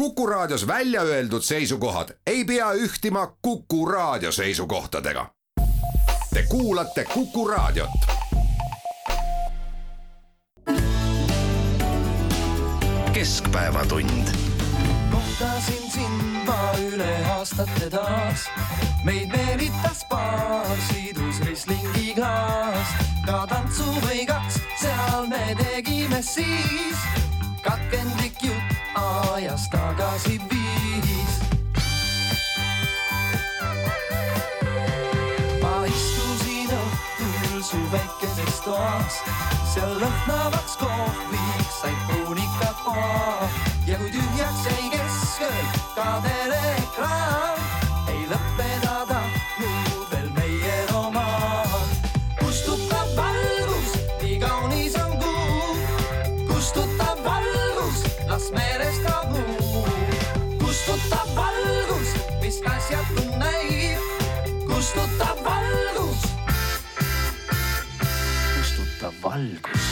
Kuku Raadios välja öeldud seisukohad ei pea ühtima Kuku Raadio seisukohtadega. Te kuulate Kuku Raadiot. keskpäevatund. kohtasin sind ma üle aastate taas, meid meelitas paar sidus rislingi klaas. ka tantsu või kaks, seal me tegime siis katkendlik ajas tagasi viis. ma istusin õhtul su väikeses toas, seal lõhnavaks kohviks said pruunikad poa ja kui tühjaks jäi keskööl ka teleekraan, kustutab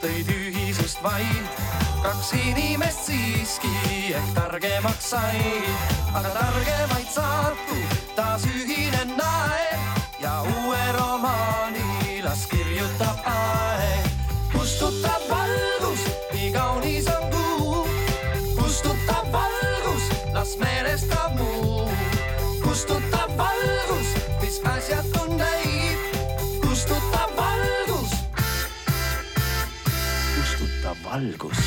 tõi tühisust vaid, kaks inimest siiski ehk targemaks said, aga targemaid saatub taas ühine naer ja uue romaani las kirjutab aeg. kustutab valgus, nii kaunis on kuu, kustutab valgus, las meelest kaob muu. kustutab valgus, valgus.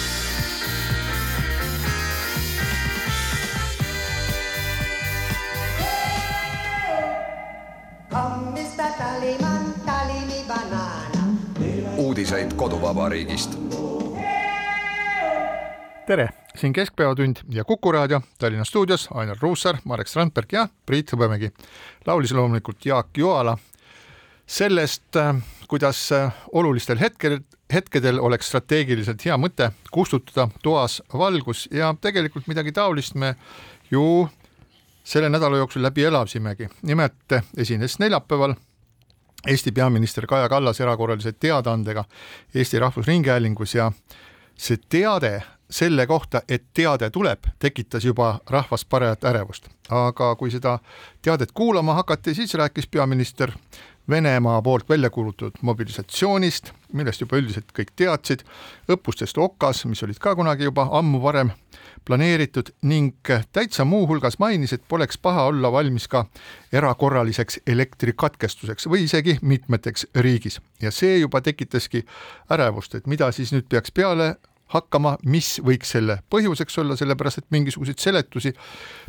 Uudiseid koduvabariigist. tere, siin Keskpäevatund ja Kuku raadio. Tallinna stuudios Ainar Ruussaar, Marek Strandberg ja Priit Hõbemägi. laulis loomulikult Jaak Joala sellest, kuidas olulistel hetkel, hetkedel oleks strateegiliselt hea mõte kustutada toas valgus ja tegelikult midagi taolist me ju selle nädala jooksul läbi elasimegi. nimelt esines neljapäeval Eesti peaminister Kaja Kallas erakorralise teadaandega Eesti Rahvusringhäälingus ja see teade selle kohta, et teade tuleb, tekitas juba rahvas parajat ärevust. aga kui seda teadet kuulama hakati, siis rääkis peaminister Venemaa poolt välja kuulutatud mobilisatsioonist, millest juba üldiselt kõik teadsid, õppustest Okas, mis olid ka kunagi juba ammu varem planeeritud ning täitsa muuhulgas mainis, et poleks paha olla valmis ka erakorraliseks elektrikatkestuseks või isegi mitmeteks riigis ja see juba tekitaski ärevust, et mida siis nüüd peaks peale hakkama, mis võiks selle põhjuseks olla, sellepärast et mingisuguseid seletusi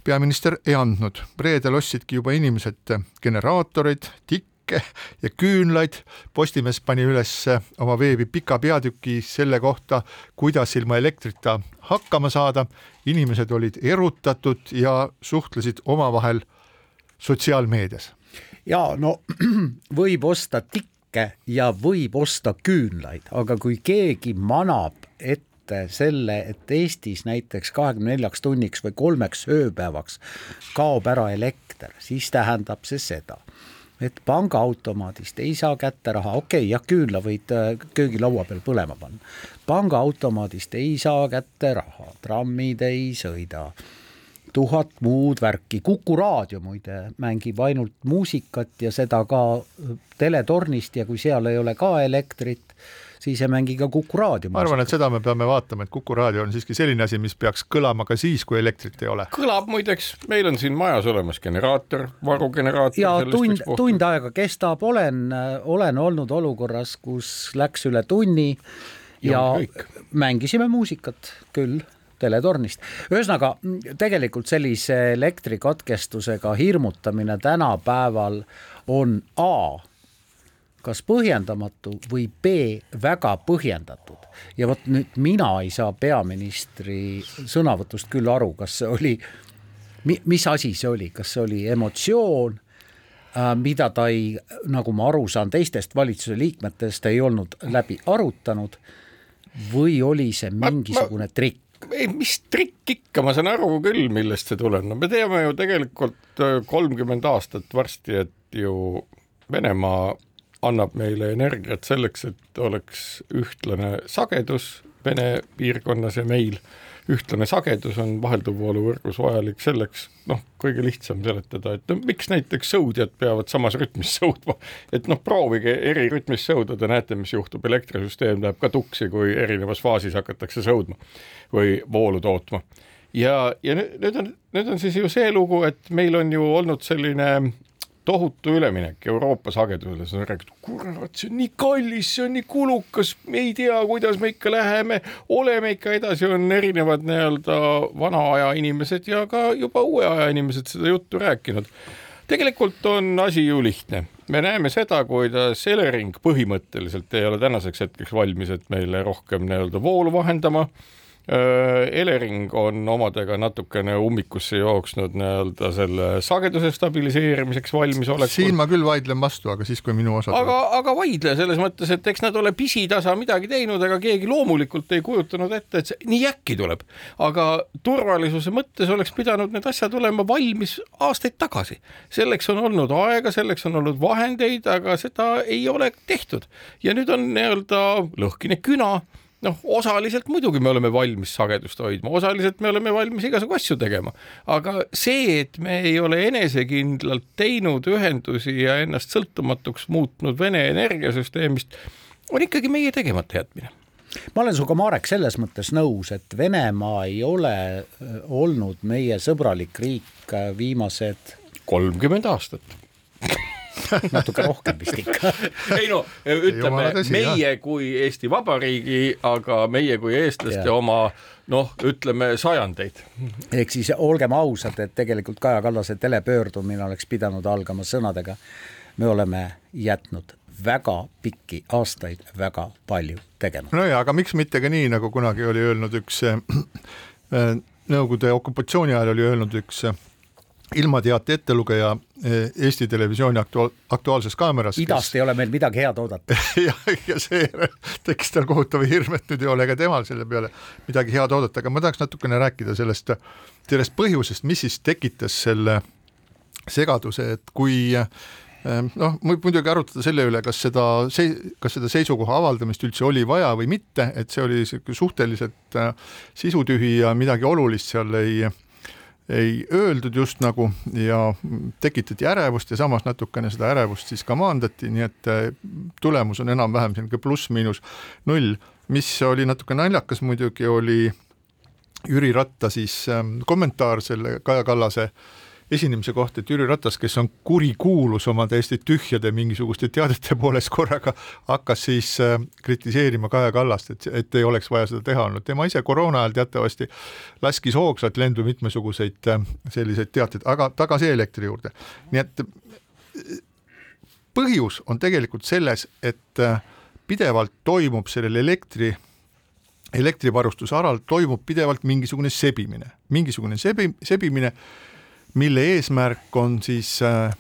peaminister ei andnud. reedel ostsidki juba inimesed generaatoreid, tikke ja küünlaid. Postimees pani üles oma veebi pika peatüki selle kohta, kuidas ilma elektrita hakkama saada. inimesed olid erutatud ja suhtlesid omavahel sotsiaalmeedias. ja no võib osta tikke ja võib osta küünlaid, aga kui keegi manab ette selle, et Eestis näiteks kahekümne neljaks tunniks või kolmeks ööpäevaks kaob ära elekter, siis tähendab see seda, et pangaautomaadist ei saa kätte raha, okei okay,, jah, küünla võid äh, köögilaua peal põlema panna. pangaautomaadist ei saa kätte raha, trammid ei sõida. Tuhat muud värki, Kuku raadio muide mängib ainult muusikat ja seda ka teletornist ja kui seal ei ole ka elektrit, siis ei mängi ka Kuku raadio. ma arvan, et seda me peame vaatama, et Kuku raadio on siiski selline asi, mis peaks kõlama ka siis, kui elektrit ei ole. kõlab muideks, meil on siin majas olemas generaator, varugeneraator. ja tund, tund aega kestab, olen, olen olnud olukorras, kus läks üle tunni ja, ja mängisime muusikat küll teletornist. ühesõnaga tegelikult sellise elektrikatkestusega hirmutamine tänapäeval on A kas põhjendamatu või B väga põhjendatud. ja vot nüüd mina ei saa peaministri sõnavõtust küll aru, kas see oli, mis asi see oli, kas see oli emotsioon, äh, mida ta ei, nagu ma aru saan teistest valitsuse liikmetest, ei olnud läbi arutanud või oli see mingisugune trikk? ei, mis trikk ikka, ma saan aru küll, millest see tuleb, no me teame ju tegelikult äh, kolmkümmend aastat varsti, et ju Venemaa annab meile energiat selleks, et oleks ühtlane sagedus Vene piirkonnas ja meil. Ühtlane sagedus on vahelduvvooluvõrgus vajalik selleks, noh, kõige lihtsam seletada, et no miks näiteks sõudjad peavad samas rütmis sõudma, et noh, proovige eri rütmis sõuda, te näete, mis juhtub, elektrisüsteem läheb ka tuksi, kui erinevas faasis hakatakse sõudma või voolu tootma. ja, ja nüüd on, nüüd on siis ju see lugu, et meil on ju olnud selline tohutu üleminek Euroopa sagedusele, siis on räägitud, kurat, see on nii kallis, see on nii kulukas, me ei tea, kuidas me ikka läheme, oleme ikka edasi, on erinevad nii-öelda vana aja inimesed ja ka juba uue aja inimesed seda juttu rääkinud. tegelikult on asi ju lihtne, me näeme seda, kuidas Elering põhimõtteliselt ei ole tänaseks hetkeks valmis, et meile rohkem nii-öelda voolu vahendama Elering on omadega natukene ummikusse jooksnud nii-öelda selle sageduse stabiliseerimiseks valmisolekul. siin ma küll vaidlen vastu, aga siis, kui minu osa aga, aga vaidle selles mõttes, et eks nad ole pisitasa midagi teinud, aga keegi loomulikult ei kujutanud ette, et see nii äkki tuleb. aga turvalisuse mõttes oleks pidanud need asjad olema valmis aastaid tagasi. selleks on olnud aega, selleks on olnud vahendeid, aga seda ei ole tehtud. ja nüüd on nii-öelda lõhkine küna noh, osaliselt muidugi me oleme valmis sagedust hoidma, osaliselt me oleme valmis igasugu asju tegema, aga see, et me ei ole enesekindlalt teinud ühendusi ja ennast sõltumatuks muutnud Vene energiasüsteemist, on ikkagi meie tegemata jätmine. Ma olen sinuga, Marek, selles mõttes nõus, et Venemaa ei ole äh, olnud meie sõbralik riik äh, viimased kolmkümmend aastat natuke rohkem vist ikka. ei no ütleme tõsi, meie jah. kui Eesti Vabariigi, aga meie kui eestlaste ja. oma noh, ütleme sajandeid. ehk siis olgem ausad, et tegelikult Kaja Kallase telepöördumine oleks pidanud algama sõnadega. me oleme jätnud väga pikki aastaid väga palju tegema. no ja, aga miks mitte ka nii, nagu kunagi oli öelnud üks äh, Nõukogude okupatsiooni ajal oli öelnud üks äh, ilmateate ettelugeja eh, Eesti Televisiooni aktuaal, Aktuaalses Kaameras. idast kes... ei ole meil midagi head oodata ja, ja seejärel tekkis tal kohutav hirm, et nüüd ei ole ka temal selle peale midagi head oodata, aga ma tahaks natukene rääkida sellest, sellest põhjusest, mis siis tekitas selle segaduse, et kui eh, noh, võib muidugi arutada selle üle, kas seda, kas seda seisukoha avaldamist üldse oli vaja või mitte, et see oli niisugune suhteliselt eh, sisutühi ja midagi olulist seal ei ei öeldud just nagu ja tekitati ärevust ja samas natukene seda ärevust siis ka maandati, nii et äh, tulemus on enam-vähem selline pluss-miinus null. mis oli natuke naljakas muidugi, oli Jüri Ratta siis ähm, kommentaar selle Kaja Kallase äh, esinemise koht, et Jüri Ratas, kes on kurikuulus oma täiesti tühjade mingisuguste teadete poolest korraga, hakkas siis äh, kritiseerima Kaja Kallast, et, et ei oleks vaja seda teha olnud. tema ise koroona ajal teatavasti laskis hoogsalt lendu mitmesuguseid äh, selliseid teateid, aga tagasi elektri juurde. nii et äh, põhjus on tegelikult selles, et pidevalt toimub sellel elektri elektrivarustuse alal toimub pidevalt mingisugune sebimine, mingisugune sebi, sebimine mille eesmärk on siis äh, äh,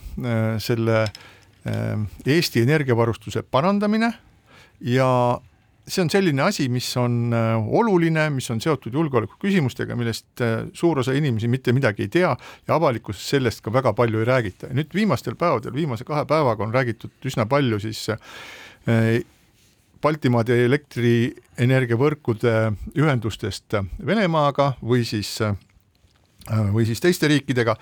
selle äh, Eesti energiavarustuse parandamine ja see on selline asi, mis on oluline, mis on seotud julgeoleku küsimustega, millest suur osa inimesi mitte midagi ei tea ja avalikkuses sellest ka väga palju ei räägita. nüüd viimastel päevadel, viimase kahe päevaga on räägitud üsna palju siis Baltimaade elektrienergiavõrkude ühendustest Venemaaga või siis või siis teiste riikidega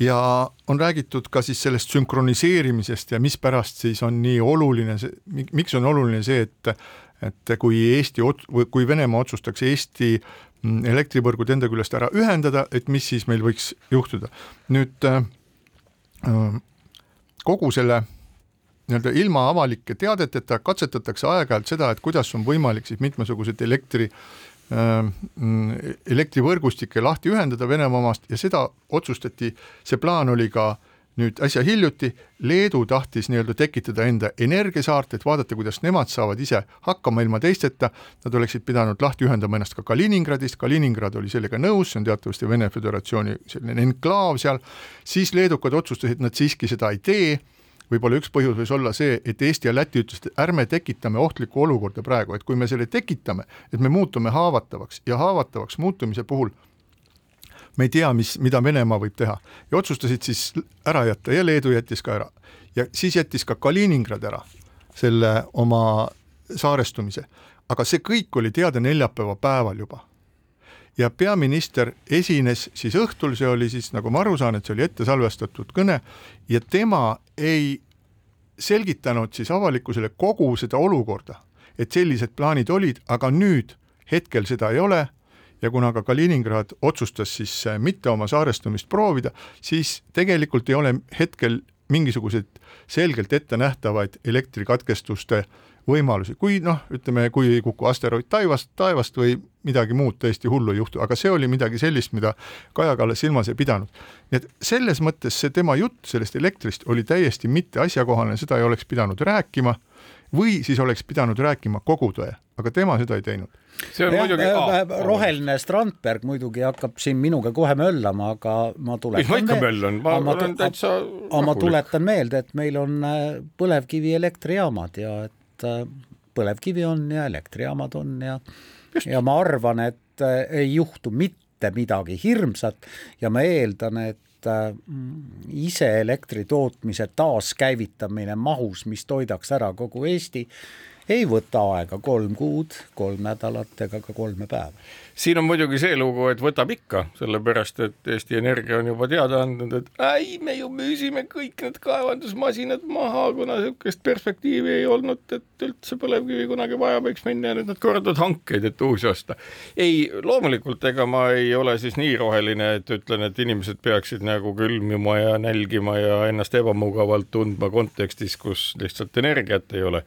ja on räägitud ka siis sellest sünkroniseerimisest ja mispärast siis on nii oluline see, miks on oluline see, et et kui Eesti kui Venemaa otsustaks Eesti mm, elektrivõrgud enda küljest ära ühendada, et mis siis meil võiks juhtuda. nüüd äh, äh, kogu selle nii-öelda ilma avalike teadeteta katsetatakse aeg-ajalt seda, et kuidas on võimalik siis mitmesugused elektri äh, Äh, elektrivõrgustikke lahti ühendada Venemaa omast ja seda otsustati, see plaan oli ka nüüd äsja hiljuti. Leedu tahtis nii-öelda tekitada enda energiasaart, et vaadata, kuidas nemad saavad ise hakkama ilma teisteta, nad oleksid pidanud lahti ühendama ennast ka Kaliningradist, Kaliningrad oli sellega nõus, see on teatavasti Vene Föderatsiooni selline enklaav seal, siis leedukad otsustasid, nad siiski seda ei tee võib-olla üks põhjus võis olla see, et Eesti ja Läti ütlesid, et ärme tekitame ohtlikku olukorda praegu, et kui me selle tekitame, et me muutume haavatavaks ja haavatavaks muutumise puhul me ei tea, mis, mida Venemaa võib teha. Ja otsustasid siis ära jätta ja Leedu jättis ka ära. ja siis jättis ka Kaliningrad ära selle oma saarestumise, aga see kõik oli teada neljapäeva päeval juba ja peaminister esines siis õhtul, see oli siis, nagu ma aru saan, et see oli ette salvestatud kõne ja tema ei selgitanud siis avalikkusele kogu seda olukorda, et sellised plaanid olid, aga nüüd hetkel seda ei ole. Ja kuna ka Kaliningrad otsustas siis äh, mitte oma saarestumist proovida, siis tegelikult ei ole hetkel mingisuguseid selgelt ettenähtavaid elektrikatkestuste võimalusi, kui noh, ütleme, kui ei kuku asteroid taivast, taevast või midagi muud tõesti hullu ei juhtu, aga see oli midagi sellist, mida Kaja Kallas silmas ei pidanud. nii et selles mõttes see tema jutt sellest elektrist oli täiesti mitte asjakohane, seda ei oleks pidanud rääkima või siis oleks pidanud rääkima kogu tõe, aga tema seda ei teinud. See on Ja, muidugi äh, ka roheline Strandberg muidugi hakkab siin minuga kohe möllama, aga ma tuletan mis ma ikka möllan, ma olen täitsa aga ma tuletan meelde, et meil on äh, põlevkivielektrijaamad ja et äh, põlevkivi on ja elektrijaamad on ja ja ma arvan, et äh, ei juhtu mitte midagi hirmsat ja ma eeldan, et äh, ise elektri tootmise taaskäivitamine mahus, mis toidaks ära kogu Eesti, ei võta aega kolm kuud, kolm nädalat ega ka kolme päeva. siin on muidugi see lugu, et võtab ikka, sellepärast et Eesti Energia on juba teada andnud, et ei, me ju müüsime kõik need kaevandusmasinad maha, kuna niisugust perspektiivi ei olnud, et üldse põlevkivi kunagi vaja võiks minna ja nüüd nad korraldavad hankeid, et uusi osta. ei, loomulikult, ega ma ei ole siis nii roheline, et ütlen, et inimesed peaksid nagu külmima ja nälgima ja ennast ebamugavalt tundma kontekstis, kus lihtsalt energiat ei ole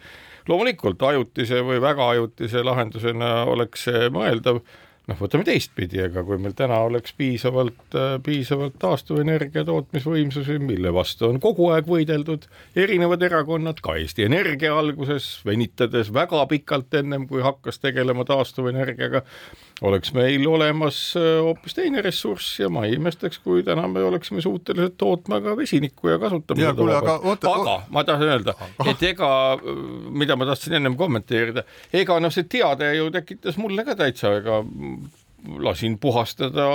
loomulikult ajutise või väga ajutise lahendusena oleks see mõeldav, noh, võtame teistpidi, aga kui meil täna oleks piisavalt, piisavalt taastuvenergia tootmisvõimsusi, mille vastu on kogu aeg võideldud erinevad erakonnad, ka Eesti Energia alguses, venitades väga pikalt ennem, kui hakkas tegelema taastuvenergiaga, oleks meil olemas äh, hoopis teine ressurss ja ma ei imestaks, kui täna me oleksime suutelised tootma ka vesinikku ja kasutama Jaa, seda kuule, aga oota- aga ma tahan öelda, et ega, mida ma tahtsin ennem kommenteerida, ega noh, see teade ju tekitas mulle ka täitsa, ega lasin puhastada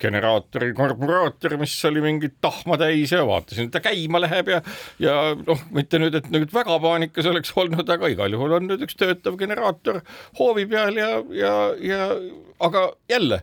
generaatori karburaatori, mis oli mingit tahma täis ja vaatasin, et ta käima läheb ja ja noh, mitte nüüd, et nüüd väga paanikas oleks olnud, aga igal juhul on nüüd üks töötav generaator hoovi peal ja, ja, ja aga jälle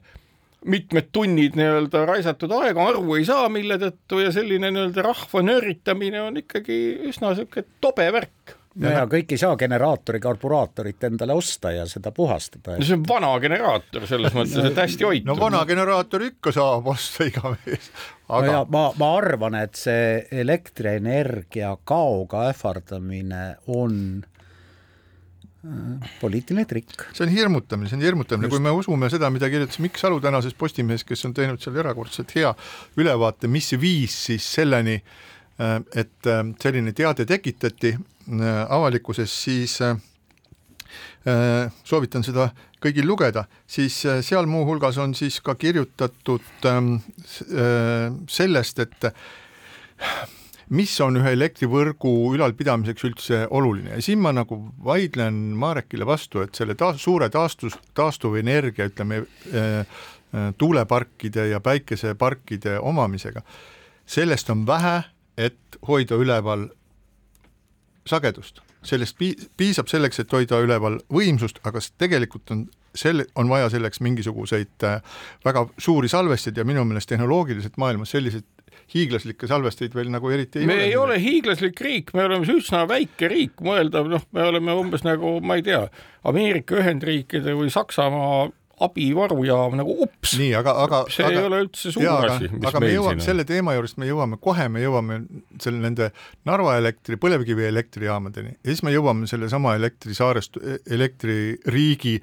mitmed tunnid nii-öelda raisatud aega, aru ei saa, mille tõttu ja selline nii-öelda rahva nörritamine on ikkagi üsna niisugune tobe värk no ja kõik ei saa generaatori karburaatorit endale osta ja seda puhastada. no see on vana generaator selles mõttes, et hästi hoitud. no vana generaator ikka saab osta iga mees, no aga ja ma, ma arvan, et see elektrienergia kaoga ähvardamine on äh, poliitiline trikk. see on hirmutamine, see on hirmutamine, kui me usume seda, mida kirjutas Mikk Salu tänases Postimehes, kes on teinud seal erakordselt hea ülevaate, mis viis siis selleni, et äh, selline teade tekitati äh, avalikkuses, siis äh, soovitan seda kõigil lugeda, siis äh, seal muuhulgas on siis ka kirjutatud ähm, äh, sellest, et mis on ühe elektrivõrgu ülalpidamiseks üldse oluline. Ja siin ma nagu vaidlen Marekile vastu, et selle taas, suure taastus, taastuvenergia, ütleme äh, äh, tuuleparkide ja päikeseparkide omamisega, sellest on vähe, et hoida üleval sagedust, sellest pii-, piisab selleks, et hoida üleval võimsust, aga tegelikult on selle, on vaja selleks mingisuguseid äh, väga suuri salvesteid ja minu meelest tehnoloogiliselt maailmas selliseid hiiglaslikke salvesteid veel nagu eriti ei me ole. ei ole hiiglaslik riik, me oleme üsna väike riik, mõeldav, noh, me oleme umbes nagu, ma ei tea, Ameerika Ühendriikide või Saksamaa abivarujaam nagu ups. nii, aga, aga see aga, ei ole üldse suur jaa, asi, aga, mis aga me meil jõuame siin on. selle teema juurest, me jõuame kohe, me jõuame selle nende Narva elektri, põlevkivielektrijaamadeni ja siis me jõuame sellesama elektrisaarest, elektririigi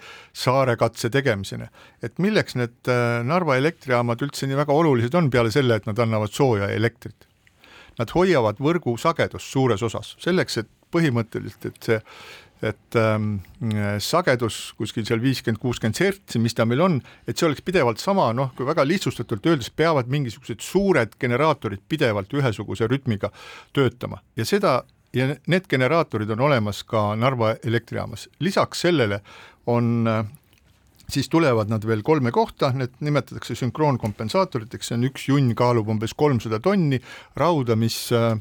saarekatse tegemiseni. et milleks need äh, Narva elektrijaamad üldse nii väga olulised on peale selle, et nad annavad sooja ja elektrit? nad hoiavad võrgu sagedust suures osas, selleks et põhimõtteliselt, et see et ähm, sagedus kuskil seal viiskümmend, kuuskümmend hertsi, mis ta meil on, et see oleks pidevalt sama, noh, kui väga lihtsustatult öeldes, peavad mingisugused suured generaatorid pidevalt ühesuguse rütmiga töötama. Ja seda ja need generaatorid on olemas ka Narva elektrijaamas, lisaks sellele on äh, siis tulevad nad veel kolme kohta, need nimetatakse sünkroonkompensaatoriteks, see on üks junn kaalub umbes kolmsada tonni rauda, mis äh,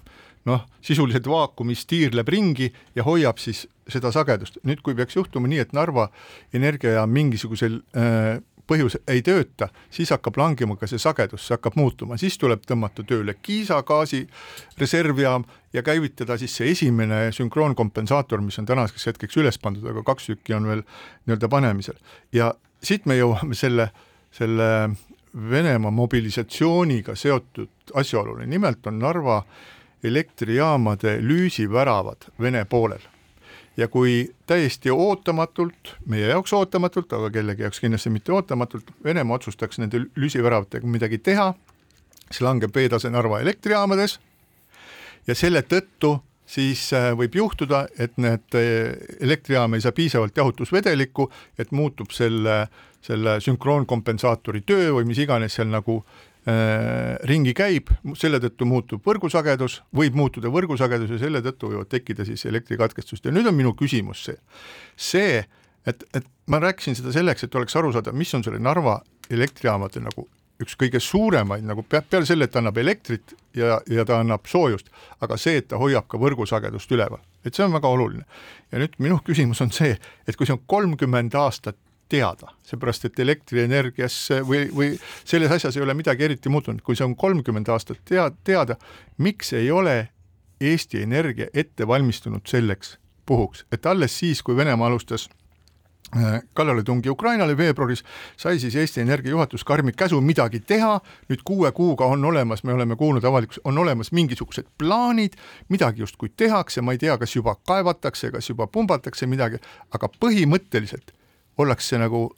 noh, sisuliselt vaakumis tiirleb ringi ja hoiab siis seda sagedust. nüüd, kui peaks juhtuma nii, et Narva energiajaam mingisugusel äh, põhjus ei tööta, siis hakkab langema ka see sagedus, see hakkab muutuma, siis tuleb tõmmata tööle Kiisa gaasi reservjaam ja käivitada siis see esimene sünkroonkompensaator, mis on tänaseks hetkeks üles pandud, aga kaks tükki on veel nii-öelda panemisel. ja siit me jõuame selle, selle Venemaa mobilisatsiooniga seotud asjaoluni, nimelt on Narva elektrijaamade lüüsiväravad Vene poolel ja kui täiesti ootamatult, meie jaoks ootamatult, aga kellegi jaoks kindlasti mitte ootamatult, Venemaa otsustaks nende lüsiväravatega midagi teha, siis langeb veetase Narva elektrijaamades. Ja selle tõttu siis äh, võib juhtuda, et need äh, elektrijaam ei saa piisavalt jahutusvedelikku, et muutub selle, selle sünkroonkompensaatori töö või mis iganes seal nagu ringi käib, selle tõttu muutub võrgusagedus, võib muutuda võrgusagedus ja selle tõttu võivad tekkida siis elektrikatkestust. Ja nüüd on minu küsimus see, see, et, et ma rääkisin seda selleks, et oleks aru saada, mis on selle Narva elektrijaamade nagu üks kõige suuremaid nagu peale selle, et ta annab elektrit ja, ja ta annab soojust, aga see, et ta hoiab ka võrgusagedust üleval, et see on väga oluline. ja nüüd minu küsimus on see, et kui see on kolmkümmend aastat teada, seepärast et elektrienergiasse või, või selles asjas ei ole midagi eriti muutunud, kui see on kolmkümmend aastat tea-, teada, miks ei ole Eesti Energia ette valmistunud selleks puhuks, et alles siis, kui Venemaa alustas äh, kallaletungi Ukrainale veebruaris, sai siis Eesti Energia juhatus karmi käsu midagi teha, nüüd kuue kuuga on olemas, me oleme kuulnud avalikkus, on olemas mingisugused plaanid, midagi justkui tehakse, ma ei tea, kas juba kaevatakse, kas juba pumbatakse midagi, aga põhimõtteliselt ollakse nagu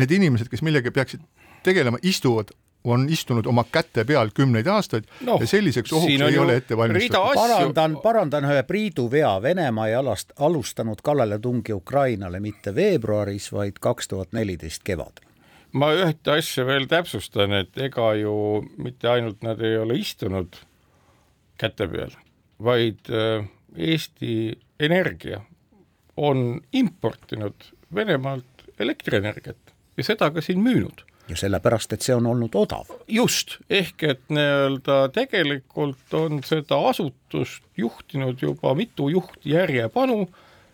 need inimesed, kes millegagi peaksid tegelema, istuvad on istunud oma käte peal kümneid aastaid no, ja selliseks ohuks ei ole ette valmistatud. parandan, parandan ühe Priidu vea, Venemaa ei alast, alustanud kallaletungi Ukrainale mitte veebruaris, vaid kaks tuhat neliteist kevadel. ma ühte asja veel täpsustan, et ega ju mitte ainult nad ei ole istunud käte peal, vaid äh, Eesti Energia on importinud Venemaalt elektrienergiat ja seda ka siin müünud. ja sellepärast, et see on olnud odav. just, ehk et nii-öelda tegelikult on seda asutust juhtinud juba mitu juhti järjepanu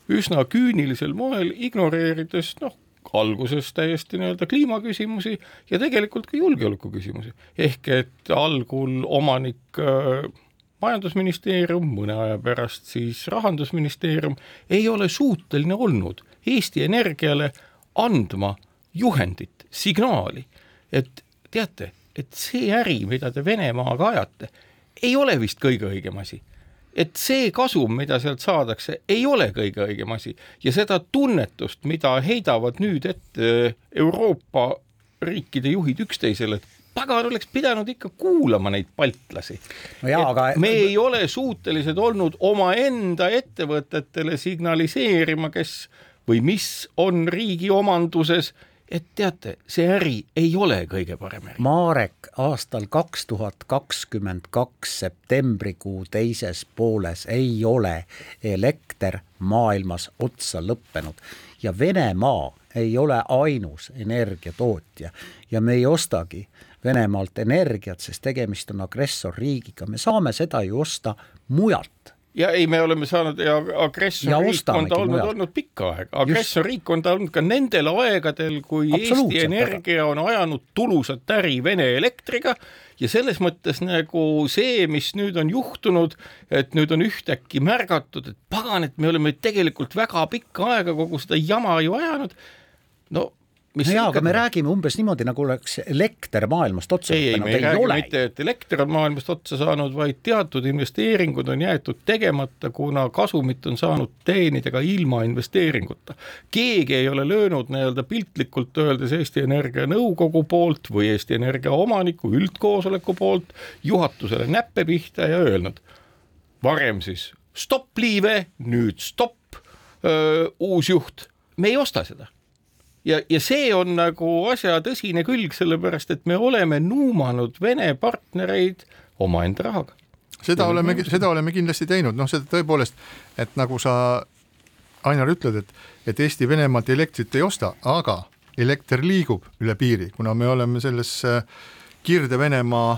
üsna küünilisel moel, ignoreerides noh, alguses täiesti nii-öelda kliimaküsimusi ja tegelikult ka julgeoleku küsimusi. ehk et algul omanik äh, majandusministeerium, mõne aja pärast siis rahandusministeerium ei ole suuteline olnud Eesti Energiale andma juhendit, signaali, et teate, et see äri, mida te Venemaaga ajate, ei ole vist kõige õigem asi. et see kasum, mida sealt saadakse, ei ole kõige õigem asi ja seda tunnetust, mida heidavad nüüd ette Euroopa riikide juhid üksteisele, et pagan oleks pidanud ikka kuulama neid baltlasi no. Aga... me ei ole suutelised olnud omaenda ettevõtetele signaliseerima, kes või mis on riigi omanduses, et teate, see äri ei ole kõige parem äri. Marek aastal kaks tuhat kakskümmend kaks septembrikuu teises pooles ei ole elekter maailmas otsa lõppenud ja Venemaa ei ole ainus energiatootja ja me ei ostagi Venemaalt energiat, sest tegemist on agressorriigiga, me saame seda ju osta mujalt ja ei, me oleme saanud ja agressorriik on ta olnud, olnud pikka aega, agressorriik on ta olnud ka nendel aegadel, kui Eesti Energia on ajanud tulusat äri Vene elektriga. Ja selles mõttes nagu see, mis nüüd on juhtunud, et nüüd on ühtäkki märgatud, et pagan, et me oleme tegelikult väga pikka aega kogu seda jama ju ajanud, no mis no jaa, aga me räägime umbes niimoodi, nagu oleks elekter maailmast otsa ei, ei, me ei räägi ole. mitte, et elekter on maailmast otsa saanud, vaid teatud investeeringud on jäetud tegemata, kuna kasumit on saanud teenida ka ilma investeeringuta. keegi ei ole löönud nii-öelda piltlikult öeldes Eesti Energia nõukogu poolt või Eesti Energia omaniku üldkoosoleku poolt juhatusele näppe pihta ja öelnud, varem siis stopp liive, nüüd stopp, uus juht, me ei osta seda ja, ja see on nagu asja tõsine külg, sellepärast et me oleme nuumanud Vene partnereid omaenda rahaga. seda oleme, seda oleme kindlasti teinud, noh, seda tõepoolest, et nagu sa, Ainar, ütled, et, et Eesti Venemaalt elektrit ei osta, aga elekter liigub üle piiri, kuna me oleme selles äh, Kirde-Venemaa,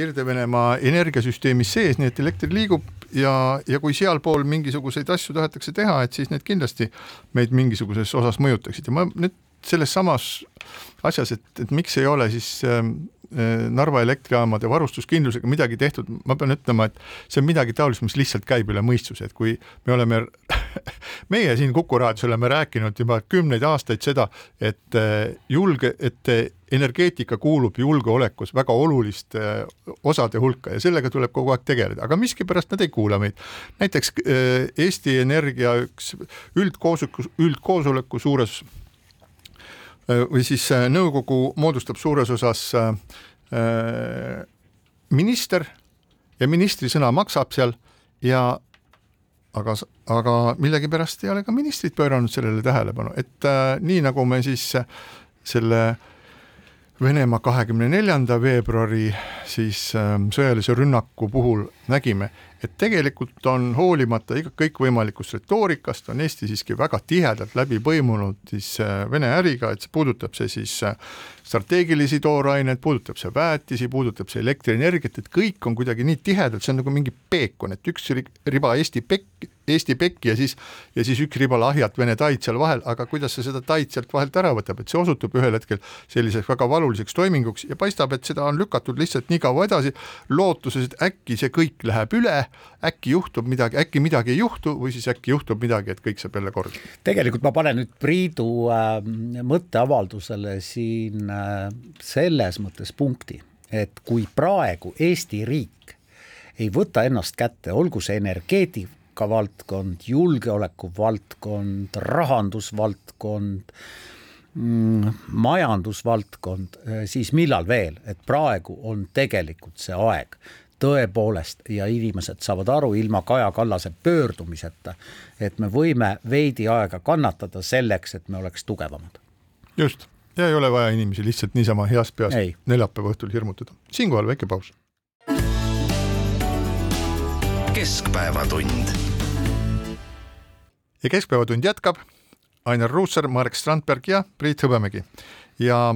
Kirde-Venemaa energiasüsteemis sees, nii et elekter liigub ja, ja kui sealpool mingisuguseid asju tahetakse teha, et siis need kindlasti meid mingisuguses osas mõjutaksid. Ja ma nüüd selles samas asjas, et, et miks ei ole siis äh, Narva elektrijaamade varustuskindlusega midagi tehtud, ma pean ütlema, et see on midagi taolist, mis lihtsalt käib üle mõistuse, et kui me oleme, meie siin Kuku raadios oleme rääkinud juba kümneid aastaid seda, et äh, julge, et energeetika kuulub julgeolekus väga oluliste osade hulka ja sellega tuleb kogu aeg tegeleda, aga miskipärast nad ei kuula meid. näiteks äh, Eesti Energia üks üldkoosoleku, üldkoosoleku suures või siis äh, nõukogu moodustab suures osas äh, minister ja ministri sõna maksab seal ja aga, aga millegipärast ei ole ka ministrid pööranud sellele tähelepanu, et äh, nii nagu me siis selle Venemaa kahekümne neljanda veebruari siis äh, sõjalise rünnaku puhul nägime, et tegelikult on hoolimata iga kõikvõimalikust retoorikast, on Eesti siiski väga tihedalt läbi põimunud siis äh, Vene äriga, et see puudutab see siis äh, strateegilisi tooraineid, puudutab see väetisi, puudutab see elektrienergiat, et kõik on kuidagi nii tihedalt, see on nagu mingi peekon, et üks riba Eesti pekk, Eesti pekki ja siis, ja siis üks riba lahjat Vene taid seal vahel, aga kuidas see seda taid sealt vahelt ära võtab, et see osutub ühel hetkel selliseks väga valuliseks toiminguks ja paistab, et seda on lükatud lihtsalt nii kaua edasi, lootuses, et äkki see kõik läheb üle, äkki juhtub midagi, äkki midagi ei juhtu või siis äkki juhtub midagi, et kõik saab jälle korda. tegelikult ma panen nüüd Priidu äh, mõtteavaldusele siin äh, selles mõttes punkti, et kui praegu Eesti riik ei võta ennast kätte, olgu see energeetika, valdkond, julgeoleku valdkond, rahandusvaldkond mm,, majandusvaldkond, siis millal veel, et praegu on tegelikult see aeg tõepoolest ja inimesed saavad aru ilma Kaja Kallase pöördumiseta, et me võime veidi aega kannatada selleks, et me oleks tugevamad. just, ja ei ole vaja inimesi lihtsalt niisama heast peast neljapäeva õhtul hirmutada. siinkohal väike paus. keskpäevatund. Ja Keskpäevatund jätkab. Ainar Ruussaar, Marek Strandberg ja Priit Hõbemägi ja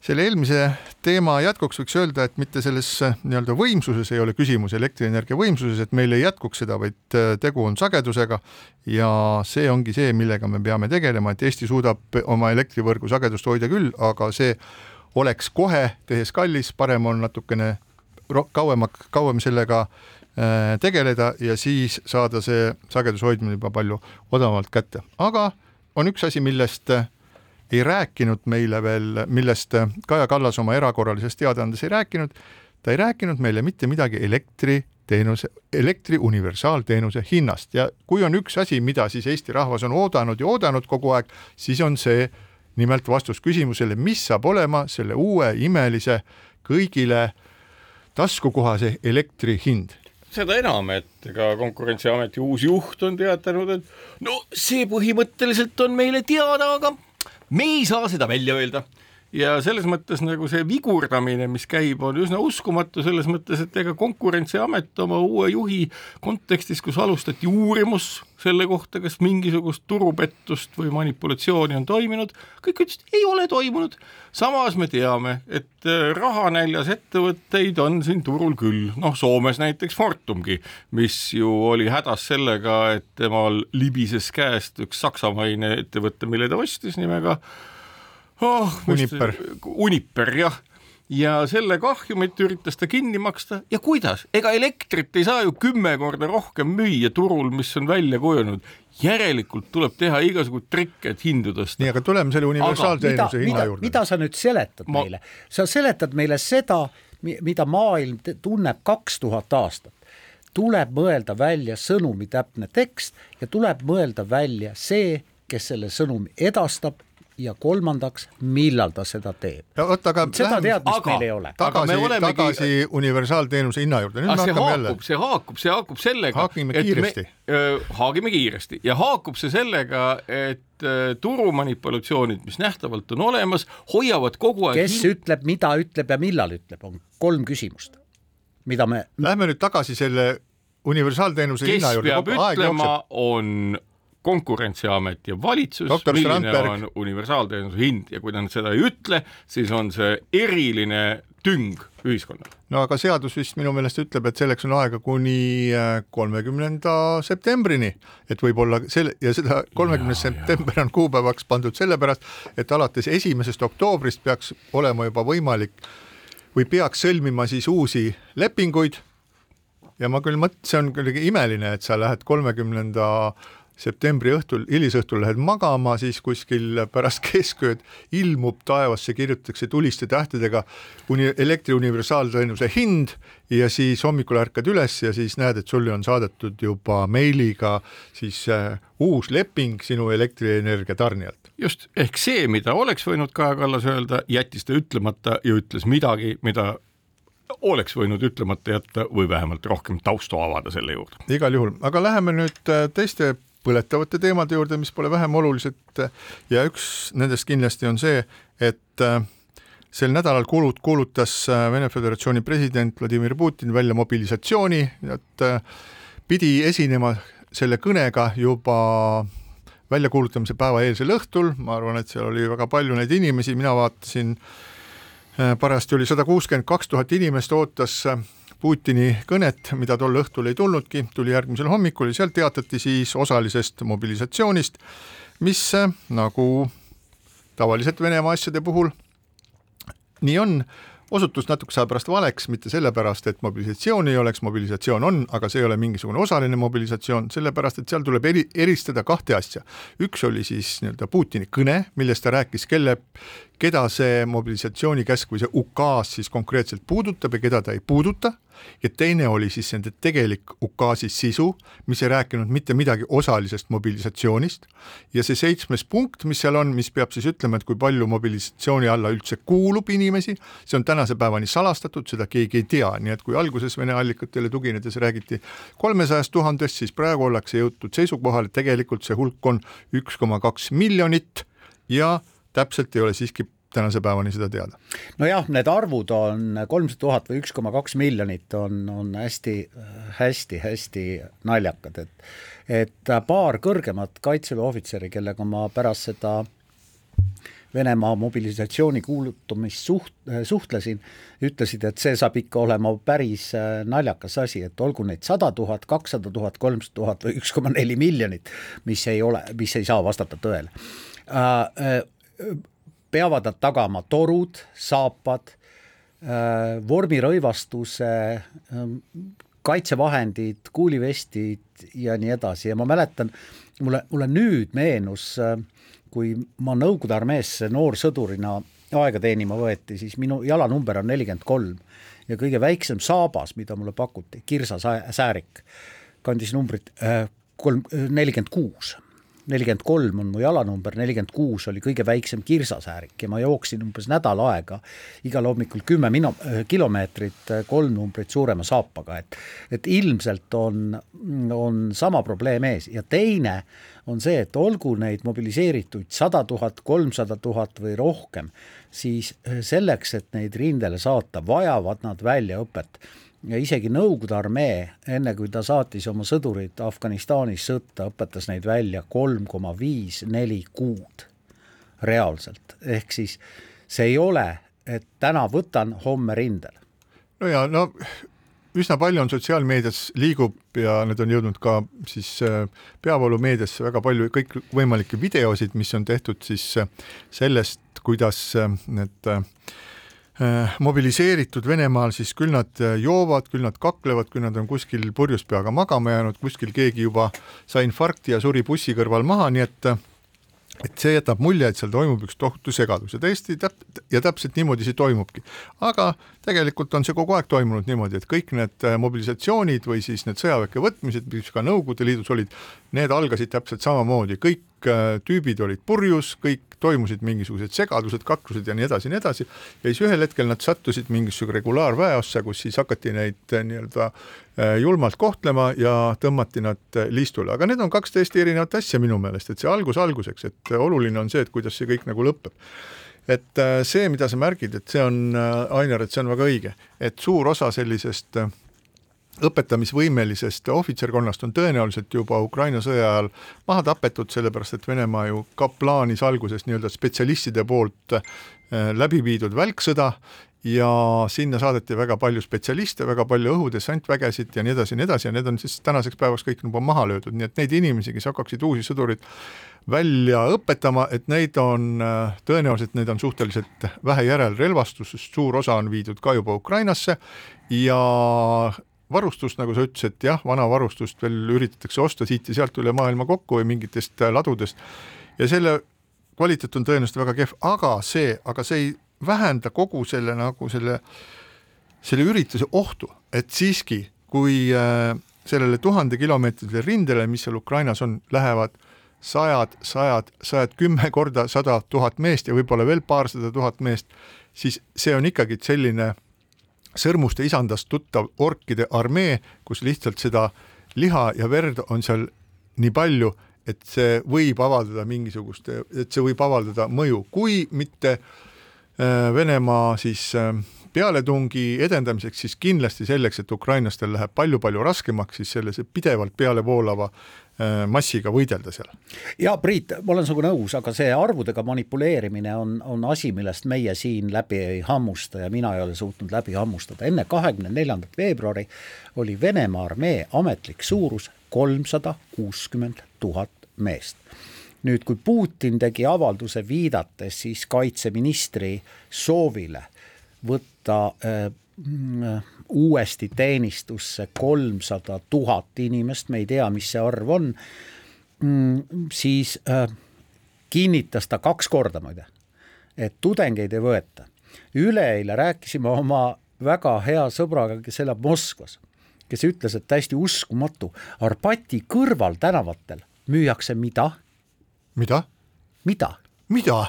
selle eelmise teema jätkuks võiks öelda, et mitte selles nii-öelda võimsuses ei ole küsimus, elektrienergia võimsuses, et meil ei jätkuks seda, vaid tegu on sagedusega ja see ongi see, millega me peame tegelema, et Eesti suudab oma elektrivõrgu sagedust hoida küll, aga see oleks kohe tehes kallis, parem on natukene kauem, kauem sellega tegeleda ja siis saada see sageduse hoidmine juba palju odavamalt kätte, aga on üks asi, millest ei rääkinud meile veel, millest Kaja Kallas oma erakorralises teadaandes ei rääkinud, ta ei rääkinud meile mitte midagi elektriteenuse, elektri universaalteenuse hinnast. Ja kui on üks asi, mida siis Eesti rahvas on oodanud ja oodanud kogu aeg, siis on see nimelt vastus küsimusele, mis saab olema selle uue imelise kõigile taskukohase elektri hind seda enam, et ega Konkurentsiameti uus juht on teatanud, et no see põhimõtteliselt on meile teada, aga me ei saa seda välja öelda ja selles mõttes nagu see vigurdamine, mis käib, on üsna uskumatu selles mõttes, et ega Konkurentsiamet oma uue juhi kontekstis, kus alustati uurimus selle kohta, kas mingisugust turupettust või manipulatsiooni on toimunud, kõik ütlesid, ei ole toimunud. samas me teame, et rahanäljas ettevõtteid on siin turul küll, noh Soomes näiteks Fortumgi, mis ju oli hädas sellega, et temal libises käest üks saksamaine ettevõte, mille ta ostis nimega oh, Uniper. Uniper jah, ja selle kahjumit üritas ta kinni maksta ja kuidas, ega elektrit ei saa ju kümme korda rohkem müüa turul, mis on välja kujunenud. järelikult tuleb teha igasuguseid trikke, et hindu tõsta. nii, aga tuleme selle universaalteenuse hinna mida, juurde. mida sa nüüd seletad Ma- meile? sa seletad meile seda, mida maailm tunneb kaks tuhat aastat. tuleb mõelda välja sõnumi täpne tekst ja tuleb mõelda välja see, kes selle sõnumi edastab ja kolmandaks, millal ta seda teeb. aga seda läheme teadmist aga- meil ei ole. Aga tagasi me, olemegi- tagasi universaalteenuse hinna juurde, me see hakkame jälle haakub, see haakub, see haakub sellega. Haagime kiiresti. haagime kiiresti ja haakub see sellega, et äh, turumanipulatsioonid, mis nähtavalt on olemas, hoiavad kogu aeg kes ütleb, mida ütleb ja millal ütleb, on kolm küsimust, mida me Lähme nüüd tagasi selle universaalteenuse kes hinna juurde, peab aeg ütlema on Konkurentsiamet ja valitsus, milline Strandberg. on universaalteenuse hind ja kui nad seda ei ütle, siis on see eriline tüng ühiskonnale. no aga seadus vist minu meelest ütleb, et selleks on aega kuni äh, kolmekümnenda septembrini, et võib-olla selle ja seda kolmekümnes september on kuupäevaks pandud sellepärast, et alates esimesest oktoobrist peaks olema juba võimalik või peaks sõlmima siis uusi lepinguid ja ma küll mõt-, see on kuidagi imeline, et sa lähed kolmekümnenda septembri õhtul, hilisõhtul lähed magama, siis kuskil pärast keskööd ilmub taevasse, kirjutatakse tuliste tähtedega uni-, elektri universaalteenuse hind ja siis hommikul ärkad üles ja siis näed, et sulle on saadetud juba meiliga siis äh, uus leping sinu elektrienergia tarnijalt. just, ehk see, mida oleks võinud Kaja Kallas öelda, jättis ta ütlemata ja ütles midagi, mida oleks võinud ütlemata jätta või vähemalt rohkem taustu avada selle juurde. igal juhul, aga läheme nüüd äh, teiste põletavate teemade juurde, mis pole vähem olulised. Ja üks nendest kindlasti on see, et äh, sel nädalal kuulut-, kuulutas äh, Vene Föderatsiooni president Vladimir Putin välja mobilisatsiooni, et äh, pidi esinema selle kõnega juba väljakuulutamise päeva eelsel õhtul, ma arvan, et seal oli väga palju neid inimesi, mina vaatasin parajasti oli sada kuuskümmend kaks tuhat inimest ootas äh, Putini kõnet, mida tol õhtul ei tulnudki, tuli järgmisel hommikul ja seal teatati siis osalisest mobilisatsioonist, mis äh, nagu tavaliselt Venemaa asjade puhul nii on, osutus natukese aja pärast valeks, mitte sellepärast, et mobilisatsiooni ei oleks, mobilisatsioon on, aga see ei ole mingisugune osaline mobilisatsioon, sellepärast et seal tuleb eri, eristada kahte asja. üks oli siis nii-öelda Putini kõne, milles ta rääkis, kelle, keda see mobilisatsioonikäsk või see ukaas siis konkreetselt puudutab ja keda ta ei puuduta ja teine oli siis nende tegelik ukaasi sisu, mis ei rääkinud mitte midagi osalisest mobilisatsioonist. Ja see seitsmes punkt, mis seal on, mis peab siis ütlema, et kui palju mobilisatsiooni alla üldse kuulub inimesi, see on tänase päevani salastatud, seda keegi ei tea, nii et kui alguses Vene allikatele tuginedes räägiti kolmesajast tuhandest, siis praegu ollakse jõutud seisukohale, tegelikult see hulk on üks koma kaks miljonit ja täpselt ei ole siiski tänase päevani seda teada. nojah, need arvud on kolmsada tuhat või üks koma kaks miljonit on, on hästi, hästi-hästi naljakad, et et paar kõrgemat kaitseväe ohvitseri, kellega ma pärast seda Venemaa mobilisatsiooni kuulutamist suht-, suhtlesin, ütlesid, et see saab ikka olema päris äh, naljakas asi, et olgu neid sada tuhat, kakssada tuhat, kolmsada tuhat või üks koma neli miljonit, mis ei ole, mis ei saa vastata tõele äh,. Peavad nad tagama torud, saapad, vormirõivastuse, kaitsevahendid, kuulivestid ja nii edasi. Ja ma mäletan, mulle, mulle nüüd meenus, kui ma Nõukogude armeesse noorsõdurina aega teenima võeti, siis minu jalanumber on nelikümmend kolm ja kõige väiksem saabas, mida mulle pakuti, kirsasäärik, kandis numbrit äh, kolm, nelikümmend kuus nelikümmend kolm on mu jalanumber, nelikümmend kuus oli kõige väiksem kirsasäärik ja ma jooksin umbes nädal aega igal hommikul kümme minu-, kilomeetrit kolm numbrit suurema saapaga, et et ilmselt on, on sama probleem ees. Ja teine on see, et olgu neid mobiliseerituid sada tuhat, kolmsada tuhat või rohkem, siis äh, selleks, et neid rindele saata, vajavad nad väljaõpet ja isegi Nõukogude armee, enne kui ta saatis oma sõdurid Afganistanis sõtta, õpetas neid välja kolm koma viis, neli kuud reaalselt, ehk siis see ei ole, et täna võtan, homme rindel. no ja no üsna palju on sotsiaalmeedias liigub ja need on jõudnud ka siis äh, peavoolumeediasse väga palju kõikvõimalikke videosid, mis on tehtud siis äh, sellest, kuidas äh, need äh, mobiliseeritud Venemaal, siis küll nad äh, joovad, küll nad kaklevad, küll nad on kuskil purjus peaga magama jäänud, kuskil keegi juba sai infarkti ja suri bussi kõrval maha, nii et et see jätab mulje, et seal toimub üks tohutu segadus ja tõesti täp- ja täpselt niimoodi see toimubki. aga tegelikult on see kogu aeg toimunud niimoodi, et kõik need äh, mobilisatsioonid või siis need sõjaväkke võtmised, mis ka Nõukogude Liidus olid, need algasid täpselt samamoodi, kõik äh, tüübid olid purjus, kõik toimusid mingisugused segadused, kaklused ja nii edasi ja nii edasi, ja siis ühel hetkel nad sattusid mingisuguse regulaarväeossa, kus siis hakati neid äh, nii-öelda äh, julmalt kohtlema ja tõmmati nad äh, liistule, aga need on kaks täiesti erinevat asja minu meelest, et see algus alguseks, et oluline on see, et kuidas see kõik nagu lõpeb. Et see, mida sa märgid, et see on, Ainar, et see on väga õige, et suur osa sellisest äh, õpetamisvõimelisest ohvitserkonnast on tõenäoliselt juba Ukraina sõja ajal maha tapetud, sellepärast et Venemaa ju ka plaanis alguses nii-öelda spetsialistide poolt äh, läbi viidud välksõda ja sinna saadeti väga palju spetsialiste, väga palju õhudessantvägesid ja nii edasi ja nii edasi ja need on siis tänaseks päevaks kõik juba maha löödud, nii et neid inimesi, kes hakkaksid uusi sõdureid välja õpetama, et neid on äh, tõenäoliselt, neid on suhteliselt vähe järelrelvastus, sest suur osa on viidud ka juba Ukrainasse ja varustust, nagu sa ütlesid, jah, vana varustust veel üritatakse osta siit ja sealt üle maailma kokku või mingitest äh, ladudest. Ja selle kvaliteet on tõenäoliselt väga kehv, aga see, aga see ei vähenda kogu selle nagu selle, selle ürituse ohtu, et siiski, kui äh, sellele tuhandekilomeetrisele rindele, mis seal Ukrainas on, lähevad sajad, sajad, sajad, kümme korda sada tuhat meest ja võib-olla veel paarsada tuhat meest, siis see on ikkagi selline sõrmuste isandast tuttav orkide armee, kus lihtsalt seda liha ja verd on seal nii palju, et see võib avaldada mingisugust, et see võib avaldada mõju, kui mitte äh, Venemaa siis äh, pealetungi edendamiseks, siis kindlasti selleks, et ukrainlastel läheb palju-palju raskemaks, siis sellise pidevalt pealevoolava massiga võidelda seal. ja Priit, ma olen sinuga nõus, aga see arvudega manipuleerimine on, on asi, millest meie siin läbi ei hammusta ja mina ei ole suutnud läbi hammustada. enne kahekümne neljandat veebruari oli Venemaa armee ametlik suurus kolmsada kuuskümmend tuhat meest nüüd, kui Putin tegi avalduse viidates siis kaitseministri soovile võtta äh, mm, uuesti teenistusse kolmsada tuhat inimest, me ei tea, mis see arv on mm,, siis äh, kinnitas ta kaks korda muide, et tudengeid ei võeta. üleeile rääkisime oma väga hea sõbraga, kes elab Moskvas, kes ütles, et täiesti uskumatu, Arpati kõrval tänavatel müüakse mida? mida? mida? mida?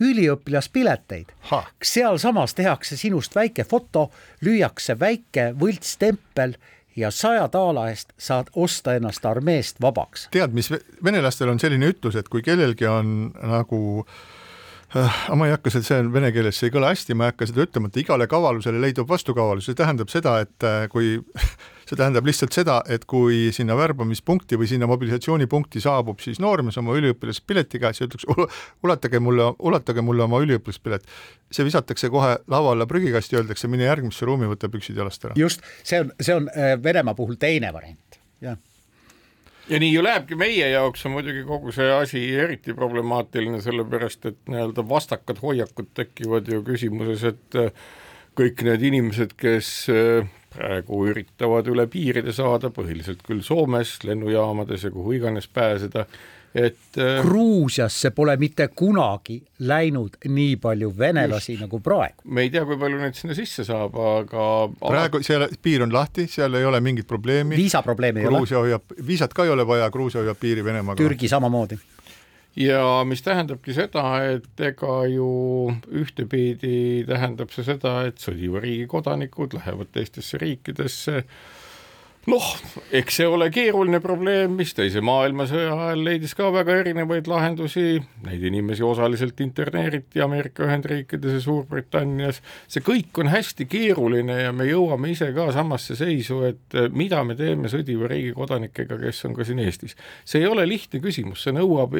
Üliõpilaspileteid. sealsamas tehakse sinust väike foto, lüüakse väike võltstempel ja saja daala eest saad osta ennast armeest vabaks. tead, mis venelastel on selline ütlus, et kui kellelgi on nagu äh, ma ei hakka, see on vene keeles, see ei kõla hästi, ma ei hakka seda ütlema, et igale kavalusele leidub vastukavalus, see tähendab seda, et äh, kui see tähendab lihtsalt seda, et kui sinna värbamispunkti või sinna mobilisatsioonipunkti saabub siis noormees oma üliõpilaspileti käes ja ütleks, ulatage mulle, ulatage mulle oma üliõpilaspilet, see visatakse kohe laua alla prügikasti, öeldakse, mine järgmisse ruumi, võta püksid jalast ära. just, see on, see on äh, Venemaa puhul teine variant, jah. Ja nii ju lähebki, meie jaoks on muidugi kogu see asi eriti problemaatiline, sellepärast et nii-öelda vastakad hoiakud tekivad ju küsimuses, et äh, kõik need inimesed, kes äh, praegu üritavad üle piiride saada, põhiliselt küll Soomes, lennujaamades ja kuhu iganes pääseda, et äh, Gruusiasse pole mitte kunagi läinud nii palju venelasi just. nagu praegu. me ei tea, kui palju neid sinna sisse saab, aga praegu seal piir on lahti, seal ei ole mingit probleemi. viisaprobleemi ei ole. Gruusia hoiab, viisat ka ei ole vaja, Gruusia hoiab piiri Venemaaga. Türgi samamoodi ja mis tähendabki seda, et ega ju ühtepidi tähendab see seda, et sõdiva riigi kodanikud lähevad teistesse riikidesse noh, eks see ole keeruline probleem, mis teise maailmasõja ajal leidis ka väga erinevaid lahendusi, neid inimesi osaliselt interneeriti Ameerika Ühendriikides ja Suurbritannias, see kõik on hästi keeruline ja me jõuame ise ka samasse seisu, et eh, mida me teeme sõdiva riigi kodanikega, kes on ka siin Eestis. see ei ole lihtne küsimus, see nõuab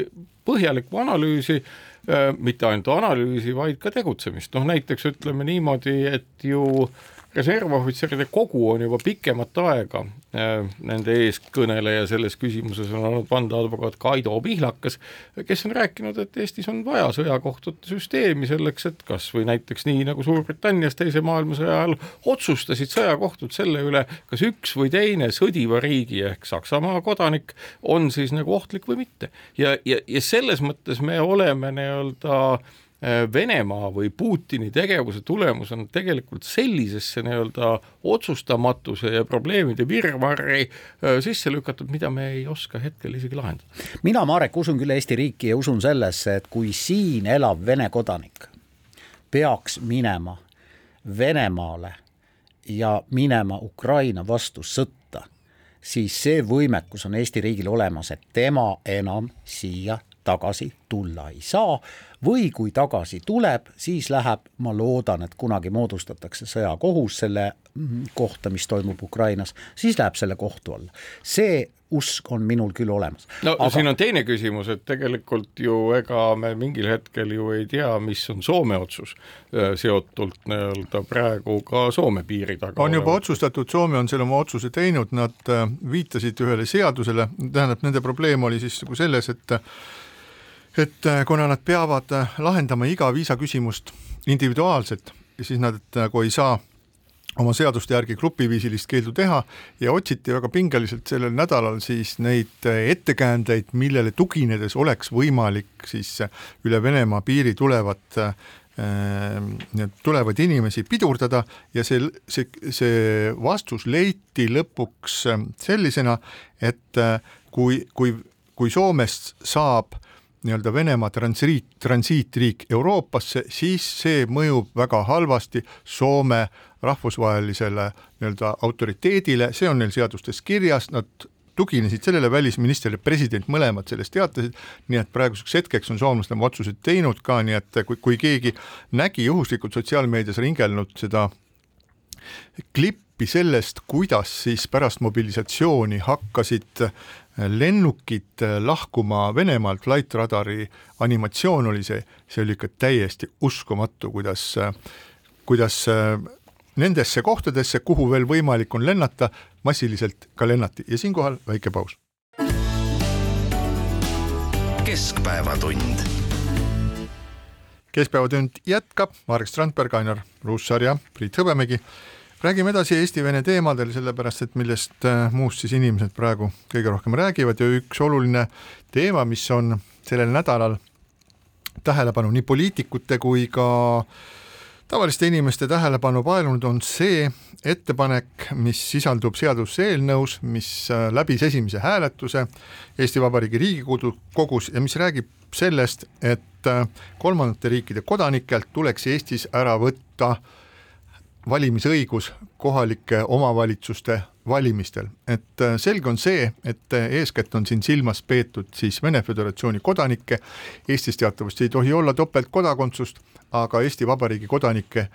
põhjalikku analüüsi, eh, mitte ainult analüüsi, vaid ka tegutsemist, noh näiteks ütleme niimoodi, et ju reservohvitseride kogu on juba pikemat aega äh, nende eeskõneleja selles küsimuses on olnud vandeadvokaat Kaido Pihlakas, kes on rääkinud, et Eestis on vaja sõjakohtute süsteemi selleks, et kas või näiteks nii, nagu Suurbritannias Teise maailmasõja ajal otsustasid sõjakohtud selle üle, kas üks või teine sõdiva riigi ehk Saksamaa kodanik on siis nagu ohtlik või mitte. ja, ja, ja selles mõttes me oleme nii-öelda äh, Venemaa või Putini tegevuse tulemus on tegelikult sellisesse nii-öelda otsustamatuse ja probleemide virvarri äh, sisse lükatud, mida me ei oska hetkel isegi lahendada. mina, Marek, usun küll Eesti riiki ja usun sellesse, et kui siin elav Vene kodanik peaks minema Venemaale ja minema Ukraina vastu sõtta, siis see võimekus on Eesti riigil olemas, et tema enam siia tagasi tulla ei saa või kui tagasi tuleb, siis läheb, ma loodan, et kunagi moodustatakse sõjakohus selle mm, kohta, mis toimub Ukrainas, siis läheb selle kohtu alla. see usk on minul küll olemas. no Aga... siin on teine küsimus, et tegelikult ju ega me mingil hetkel ju ei tea, mis on Soome otsus seotult nii-öelda praegu ka Soome piiri taga. on juba otsustatud, Soome on selle oma otsuse teinud, nad äh, viitasid ühele seadusele, tähendab, nende probleem oli siis nagu selles, et et äh, kuna nad peavad äh, lahendama iga viisaküsimust individuaalselt, siis nad nagu ei saa oma seaduste järgi grupiviisilist keeldu teha ja otsiti väga pingeliselt sellel nädalal siis neid ettekäändeid, millele tuginedes oleks võimalik siis üle Venemaa piiri tulevat äh, tulevaid inimesi pidurdada ja see, see, see vastus leiti lõpuks sellisena, et kui, kui, kui Soomest saab nii-öelda Venemaa transiit, transiitriik Euroopasse, siis see mõjub väga halvasti Soome rahvusvahelisele nii-öelda autoriteedile, see on neil seadustes kirjas, nad tuginesid sellele, välisminister ja president mõlemad sellest teatasid, nii et praeguseks hetkeks on soomlased oma otsused teinud ka, nii et kui, kui keegi nägi juhuslikult sotsiaalmeedias ringelnud seda klippi sellest, kuidas siis pärast mobilisatsiooni hakkasid lennukid lahkuma Venemaalt, Flight Radari animatsioon oli see, see oli ikka täiesti uskumatu, kuidas, kuidas nendesse kohtadesse, kuhu veel võimalik on lennata, massiliselt ka lennati ja siinkohal väike paus. keskpäevatund. keskpäevatund jätkab, Marek Strandberg, Ainar Ruussaar ja Priit Hõbemägi räägime edasi Eesti-Vene teemadel, sellepärast et millest äh, muust siis inimesed praegu kõige rohkem räägivad ja üks oluline teema, mis on sellel nädalal tähelepanu nii poliitikute kui ka tavaliste inimeste tähelepanu paelunud, on see ettepanek, mis sisaldub seaduseelnõus, mis äh, läbis esimese hääletuse Eesti Vabariigi Riigikogus ja mis räägib sellest, et äh, kolmandate riikide kodanikelt tuleks Eestis ära võtta äh, valimisõigus kohalike omavalitsuste valimistel, et äh, selge on see, et äh, eeskätt on siin silmas peetud siis Vene Föderatsiooni kodanikke, Eestis teatavasti ei tohi olla topeltkodakondsust, aga Eesti Vabariigi kodanikke,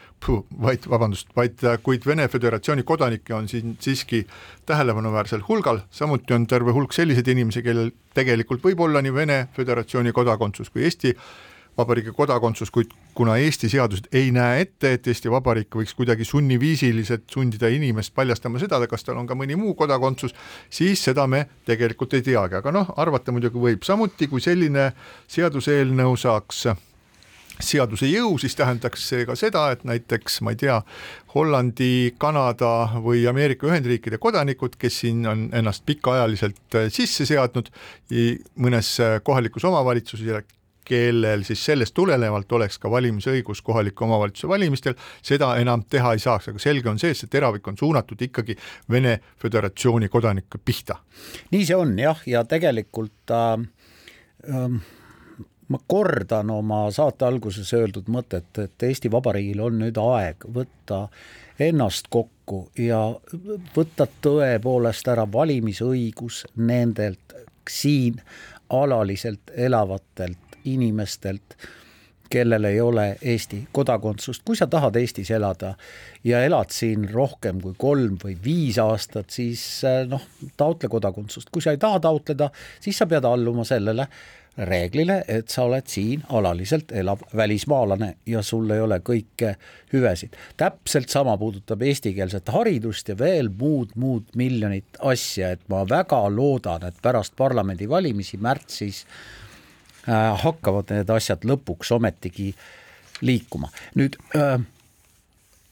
vaid vabandust, vaid äh, kuid Vene Föderatsiooni kodanikke on siin siiski tähelepanuväärsel hulgal, samuti on terve hulk selliseid inimesi, kellel tegelikult võib olla nii Vene Föderatsiooni kodakondsus kui Eesti Vabariigi kodakondsus, kuid kuna Eesti seadused ei näe ette, et Eesti Vabariik võiks kuidagi sunniviisiliselt sundida inimest paljastama seda, kas tal on ka mõni muu kodakondsus, siis seda me tegelikult ei teagi, aga noh, arvata muidugi võib, samuti kui selline seaduseelnõu saaks seaduse jõu, siis tähendaks see ka seda, et näiteks ma ei tea, Hollandi, Kanada või Ameerika Ühendriikide kodanikud, kes siin on ennast pikaajaliselt sisse seadnud mõnes kohalikus omavalitsuses kellel siis sellest tulenevalt oleks ka valimisõigus kohaliku omavalitsuse valimistel, seda enam teha ei saaks, aga selge on see, et see teravik on suunatud ikkagi Vene Föderatsiooni kodanike pihta. nii see on jah, ja tegelikult äh, äh, ma kordan oma saate alguses öeldud mõtet, et Eesti Vabariigil on nüüd aeg võtta ennast kokku ja võtta tõepoolest ära valimisõigus nendelt siin alaliselt elavatelt inimestelt, kellel ei ole Eesti kodakondsust, kui sa tahad Eestis elada ja elad siin rohkem kui kolm või viis aastat, siis äh, noh, taotle kodakondsust, kui sa ei taha taotleda, siis sa pead alluma sellele reeglile, et sa oled siin alaliselt elav välismaalane ja sul ei ole kõike hüvesid. täpselt sama puudutab eestikeelset haridust ja veel muud, muud miljonit asja, et ma väga loodan, et pärast parlamendivalimisi märtsis äh, hakkavad need asjad lõpuks ometigi liikuma. nüüd äh,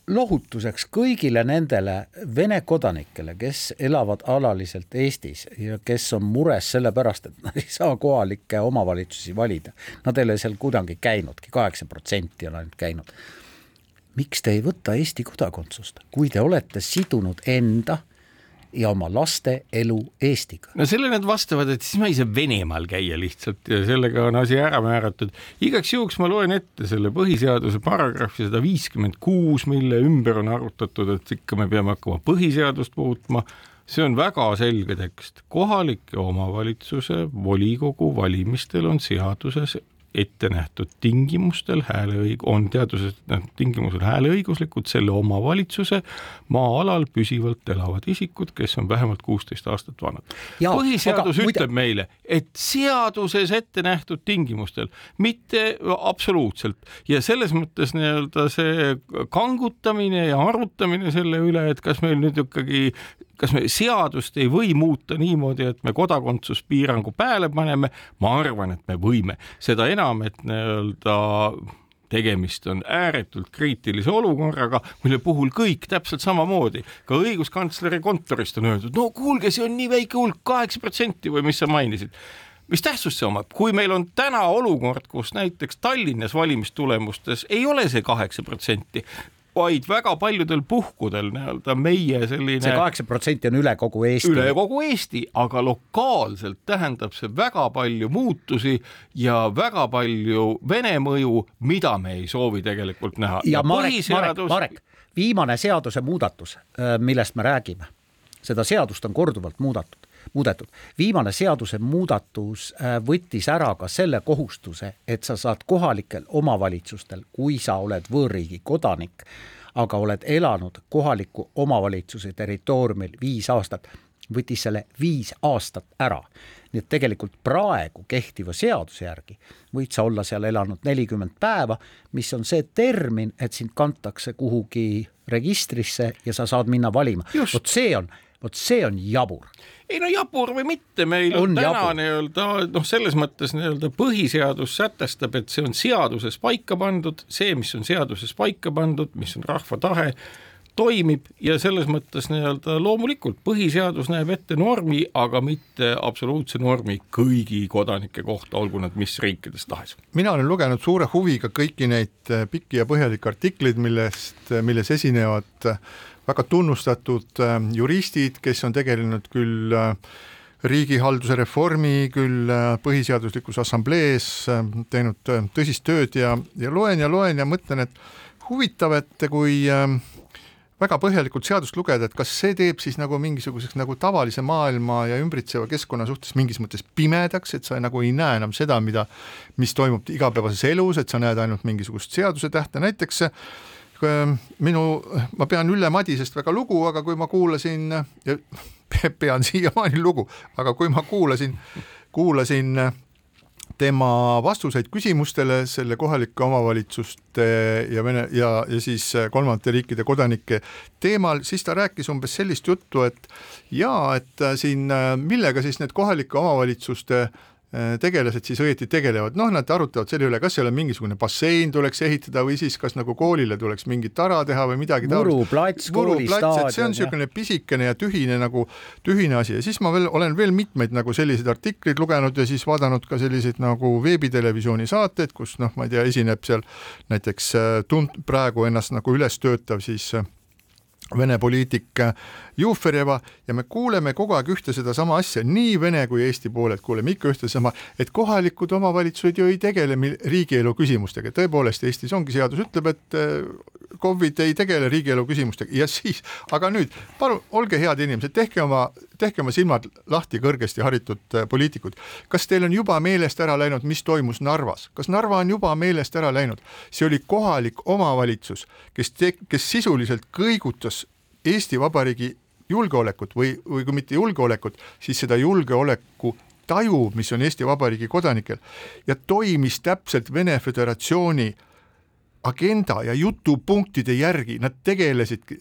lohutuseks kõigile nendele Vene kodanikele, kes elavad alaliselt Eestis ja kes on mures sellepärast, et nad ei saa kohalikke omavalitsusi valida. Nad ei ole seal kuidagi käinudki, kaheksa protsenti on ainult käinud. miks te ei võta Eesti kodakondsust, kui te olete sidunud enda ja oma laste elu Eestiga. no sellele nad vastavad, et siis ma ei saa Venemaal käia lihtsalt ja sellega on asi ära määratud. igaks juhuks ma loen ette selle põhiseaduse paragrahvi sada viiskümmend kuus, mille ümber on arutatud, et ikka me peame hakkama põhiseadust muutma. see on väga selge tekst, kohalike omavalitsuse volikogu valimistel on seaduses ette nähtud tingimustel hääleõig-, on teaduses tingimusel hääleõiguslikud selle omavalitsuse maa-alal püsivalt elavad isikud, kes on vähemalt kuusteist aastat vanad. põhiseadus aga, ütleb muide... meile, et seaduses ette nähtud tingimustel, mitte absoluutselt ja selles mõttes nii-öelda see kangutamine ja arutamine selle üle, et kas meil nüüd ikkagi kas me seadust ei või muuta niimoodi, et me kodakondsuspiirangu peale paneme, ma arvan, et me võime, seda enam, et nii-öelda tegemist on ääretult kriitilise olukorraga, mille puhul kõik täpselt samamoodi, ka õiguskantsleri kontorist on öeldud, no kuulge, see on nii väike hulk, kaheksa protsenti või mis sa mainisid. Mis tähtsust see omab, kui meil on täna olukord, kus näiteks Tallinnas valimistulemustes ei ole see kaheksa protsenti, vaid väga paljudel puhkudel nii-öelda meie selline see kaheksa protsenti on üle kogu Eesti. üle kogu Eesti, aga lokaalselt tähendab see väga palju muutusi ja väga palju Vene mõju, mida me ei soovi tegelikult näha. ja, ja Marek põhiseadus..., Marek, Marek, viimane seadusemuudatus, äh, millest me räägime, seda seadust on korduvalt muudatud muudetud. viimane seadusemuudatus äh, võttis ära ka selle kohustuse, et sa saad kohalikel omavalitsustel, kui sa oled võõrriigi kodanik, aga oled elanud kohaliku omavalitsuse territooriumil viis aastat, võttis selle viis aastat ära. nii et tegelikult praegu kehtiva seaduse järgi võid sa olla seal elanud nelikümmend päeva, mis on see termin, et sind kantakse kuhugi registrisse ja sa saad minna valima. vot see on vot see on jabur. ei no jabur või mitte, meil on, on täna nii-öelda noh, selles mõttes nii-öelda põhiseadus sätestab, et see on seaduses paika pandud, see, mis on seaduses paika pandud, mis on rahva tahe, toimib ja selles mõttes nii-öelda loomulikult põhiseadus näeb ette normi, aga mitte absoluutse normi kõigi kodanike kohta, olgu nad mis riikides tahes. mina olen lugenud suure huviga kõiki neid pikki ja põhjalikke artikleid, millest, milles esinevad väga tunnustatud äh, juristid, kes on tegelenud küll äh, riigihalduse reformi, küll äh, põhiseaduslikus assamblees teinud tõsist tööd ja, ja loen ja loen ja mõtlen, et huvitav, et kui väga põhjalikult seadust lugeda, et kas see teeb siis nagu mingisuguseks nagu tavalise maailma ja ümbritseva keskkonna suhtes mingis mõttes pimedaks, et sa nagu ei näe enam seda, mida, mis toimub igapäevases elus, et sa näed ainult mingisugust seaduse tähte, näiteks Äh, minu, ma pean Ülle Madisest väga lugu, aga kui ma kuulasin pean siiamaani lugu, aga kui ma kuulasin, kuulasin tema vastuseid küsimustele selle kohalike omavalitsuste ja Vene ja, ja siis kolmandate riikide kodanike teemal, siis ta rääkis umbes sellist juttu, et jaa, et siin millega siis need kohalike omavalitsuste äh, Äh, tegelased siis õieti tegelevad, noh, nad arutavad selle üle, kas seal on mingisugune bassein tuleks ehitada või siis kas nagu koolile tuleks mingi tara teha või midagi muruplats, koolistaadion. see on niisugune pisikene ja tühine nagu, tühine asi. Ja siis ma veel olen veel mitmeid nagu selliseid artikleid lugenud ja siis vaadanud ka selliseid nagu veebitelevisiooni saateid, kus noh, ma ei tea, esineb seal näiteks äh, tund-, praegu ennast nagu üles töötav siis äh, Vene poliitik Jufereva ja me kuuleme kogu aeg ühte sedasama asja nii Vene kui Eesti poolelt, kuuleme ikka ühte sama, et kohalikud omavalitsused ju ei tegele riigielu küsimustega, tõepoolest Eestis ongi seadus ütleb, et KOV-id ei tegele riigielu küsimustega ja siis, aga nüüd palun olge head inimesed, tehke oma tehke oma silmad lahti, kõrgesti haritud äh, poliitikud. kas teil on juba meelest ära läinud, mis toimus Narvas, kas Narva on juba meelest ära läinud? see oli kohalik omavalitsus, kes kes sisuliselt kõigutas Eesti Vabariigi julgeolekut või, või kui mitte julgeolekut, siis seda julgeoleku taju, mis on Eesti Vabariigi kodanikel ja toimis täpselt Vene Föderatsiooni agenda ja jutupunktide järgi, nad tegelesidki,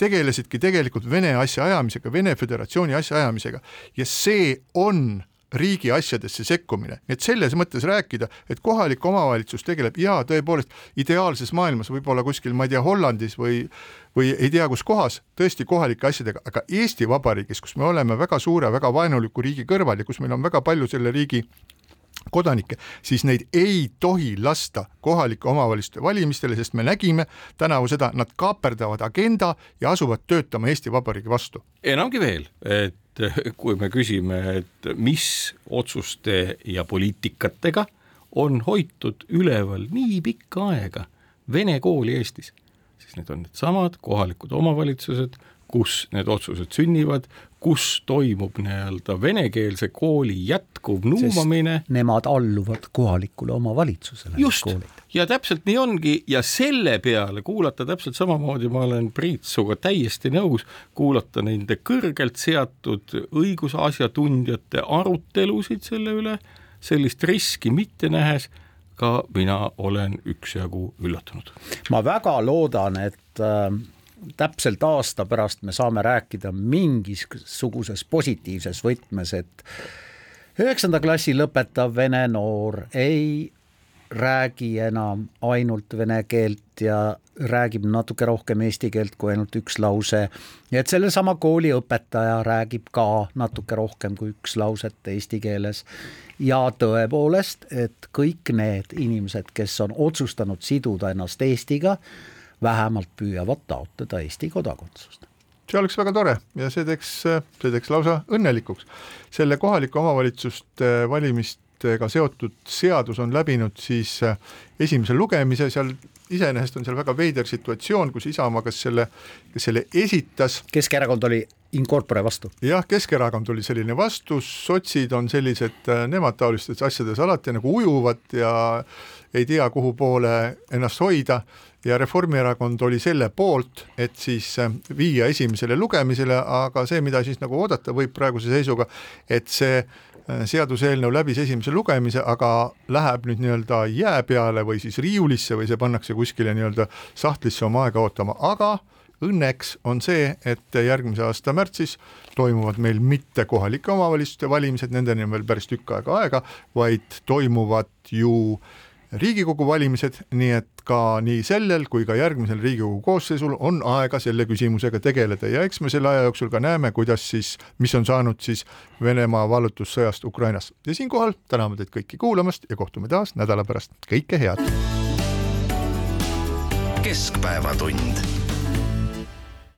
tegelesidki tegelikult Vene asja ajamisega, Vene Föderatsiooni asja ajamisega. Ja see on riigi asjadesse sekkumine, et selles mõttes rääkida, et kohalik omavalitsus tegeleb jaa, tõepoolest ideaalses maailmas võib-olla kuskil, ma ei tea, Hollandis või või ei tea kus kohas tõesti kohalike asjadega, aga Eesti Vabariigis, kus me oleme väga suure, väga vaenuliku riigi kõrval ja kus meil on väga palju selle riigi kodanikke, siis neid ei tohi lasta kohalike omavalitsuste valimistele, sest me nägime tänavu seda, nad kaaperdavad agenda ja asuvad töötama Eesti Vabariigi vastu. enamgi veel, et kui me küsime, et mis otsuste ja poliitikatega on hoitud üleval nii pikka aega vene kooli Eestis, siis need on needsamad kohalikud omavalitsused, kus need otsused sünnivad, kus toimub nii-öelda venekeelse kooli jätkuv nuumamine. Nemad alluvad kohalikule omavalitsusele. just, ja täpselt nii ongi ja selle peale kuulata täpselt samamoodi, ma olen Priit sinuga täiesti nõus, kuulata nende kõrgelt seatud õigusasjatundjate arutelusid selle üle, sellist riski mitte nähes ka mina olen üksjagu üllatunud. ma väga loodan, et äh, täpselt aasta pärast me saame rääkida mingisuguses positiivses võtmes, et üheksanda klassi lõpetav vene noor ei räägi enam ainult vene keelt ja räägib natuke rohkem eesti keelt kui ainult üks lause. Ja et sellesama kooli õpetaja räägib ka natuke rohkem kui üks lauset eesti keeles. Ja tõepoolest, et kõik need inimesed, kes on otsustanud siduda ennast Eestiga, vähemalt püüavad taotleda Eesti kodakondsust see oleks väga tore ja see teeks, see teeks lausa õnnelikuks. selle kohalike omavalitsuste valimistega seotud seadus on läbinud siis esimese lugemise, seal iseenesest on seal väga veider situatsioon, kus Isamaa, kes selle, kes selle esitas. Keskerakond oli in corpore vastu. jah, Keskerakond oli selline vastu, sotsid on sellised, nemad taolistes asjades alati nagu ujuvad ja ei tea, kuhu poole ennast hoida ja Reformierakond oli selle poolt, et siis äh, viia esimesele lugemisele, aga see, mida siis nagu oodata võib praeguse seisuga, et see äh, seaduseelnõu läbis esimese lugemise, aga läheb nüüd nii-öelda jää peale või siis riiulisse või see pannakse kuskile nii-öelda sahtlisse oma aega ootama, aga õnneks on see, et järgmise aasta märtsis toimuvad meil mitte kohalike omavalitsuste valimised, nendeni on veel päris tükk aega aega, vaid toimuvad ju äh, riigikogu valimised, nii et ka nii sellel kui ka järgmisel riigikogu koosseisul on aega selle küsimusega tegeleda ja eks me selle aja jooksul ka näeme, kuidas siis, mis on saanud siis Venemaa vallutussõjast Ukrainas. ja siinkohal täname teid kõiki kuulamast ja kohtume taas nädala pärast, kõike head. keskpäevatund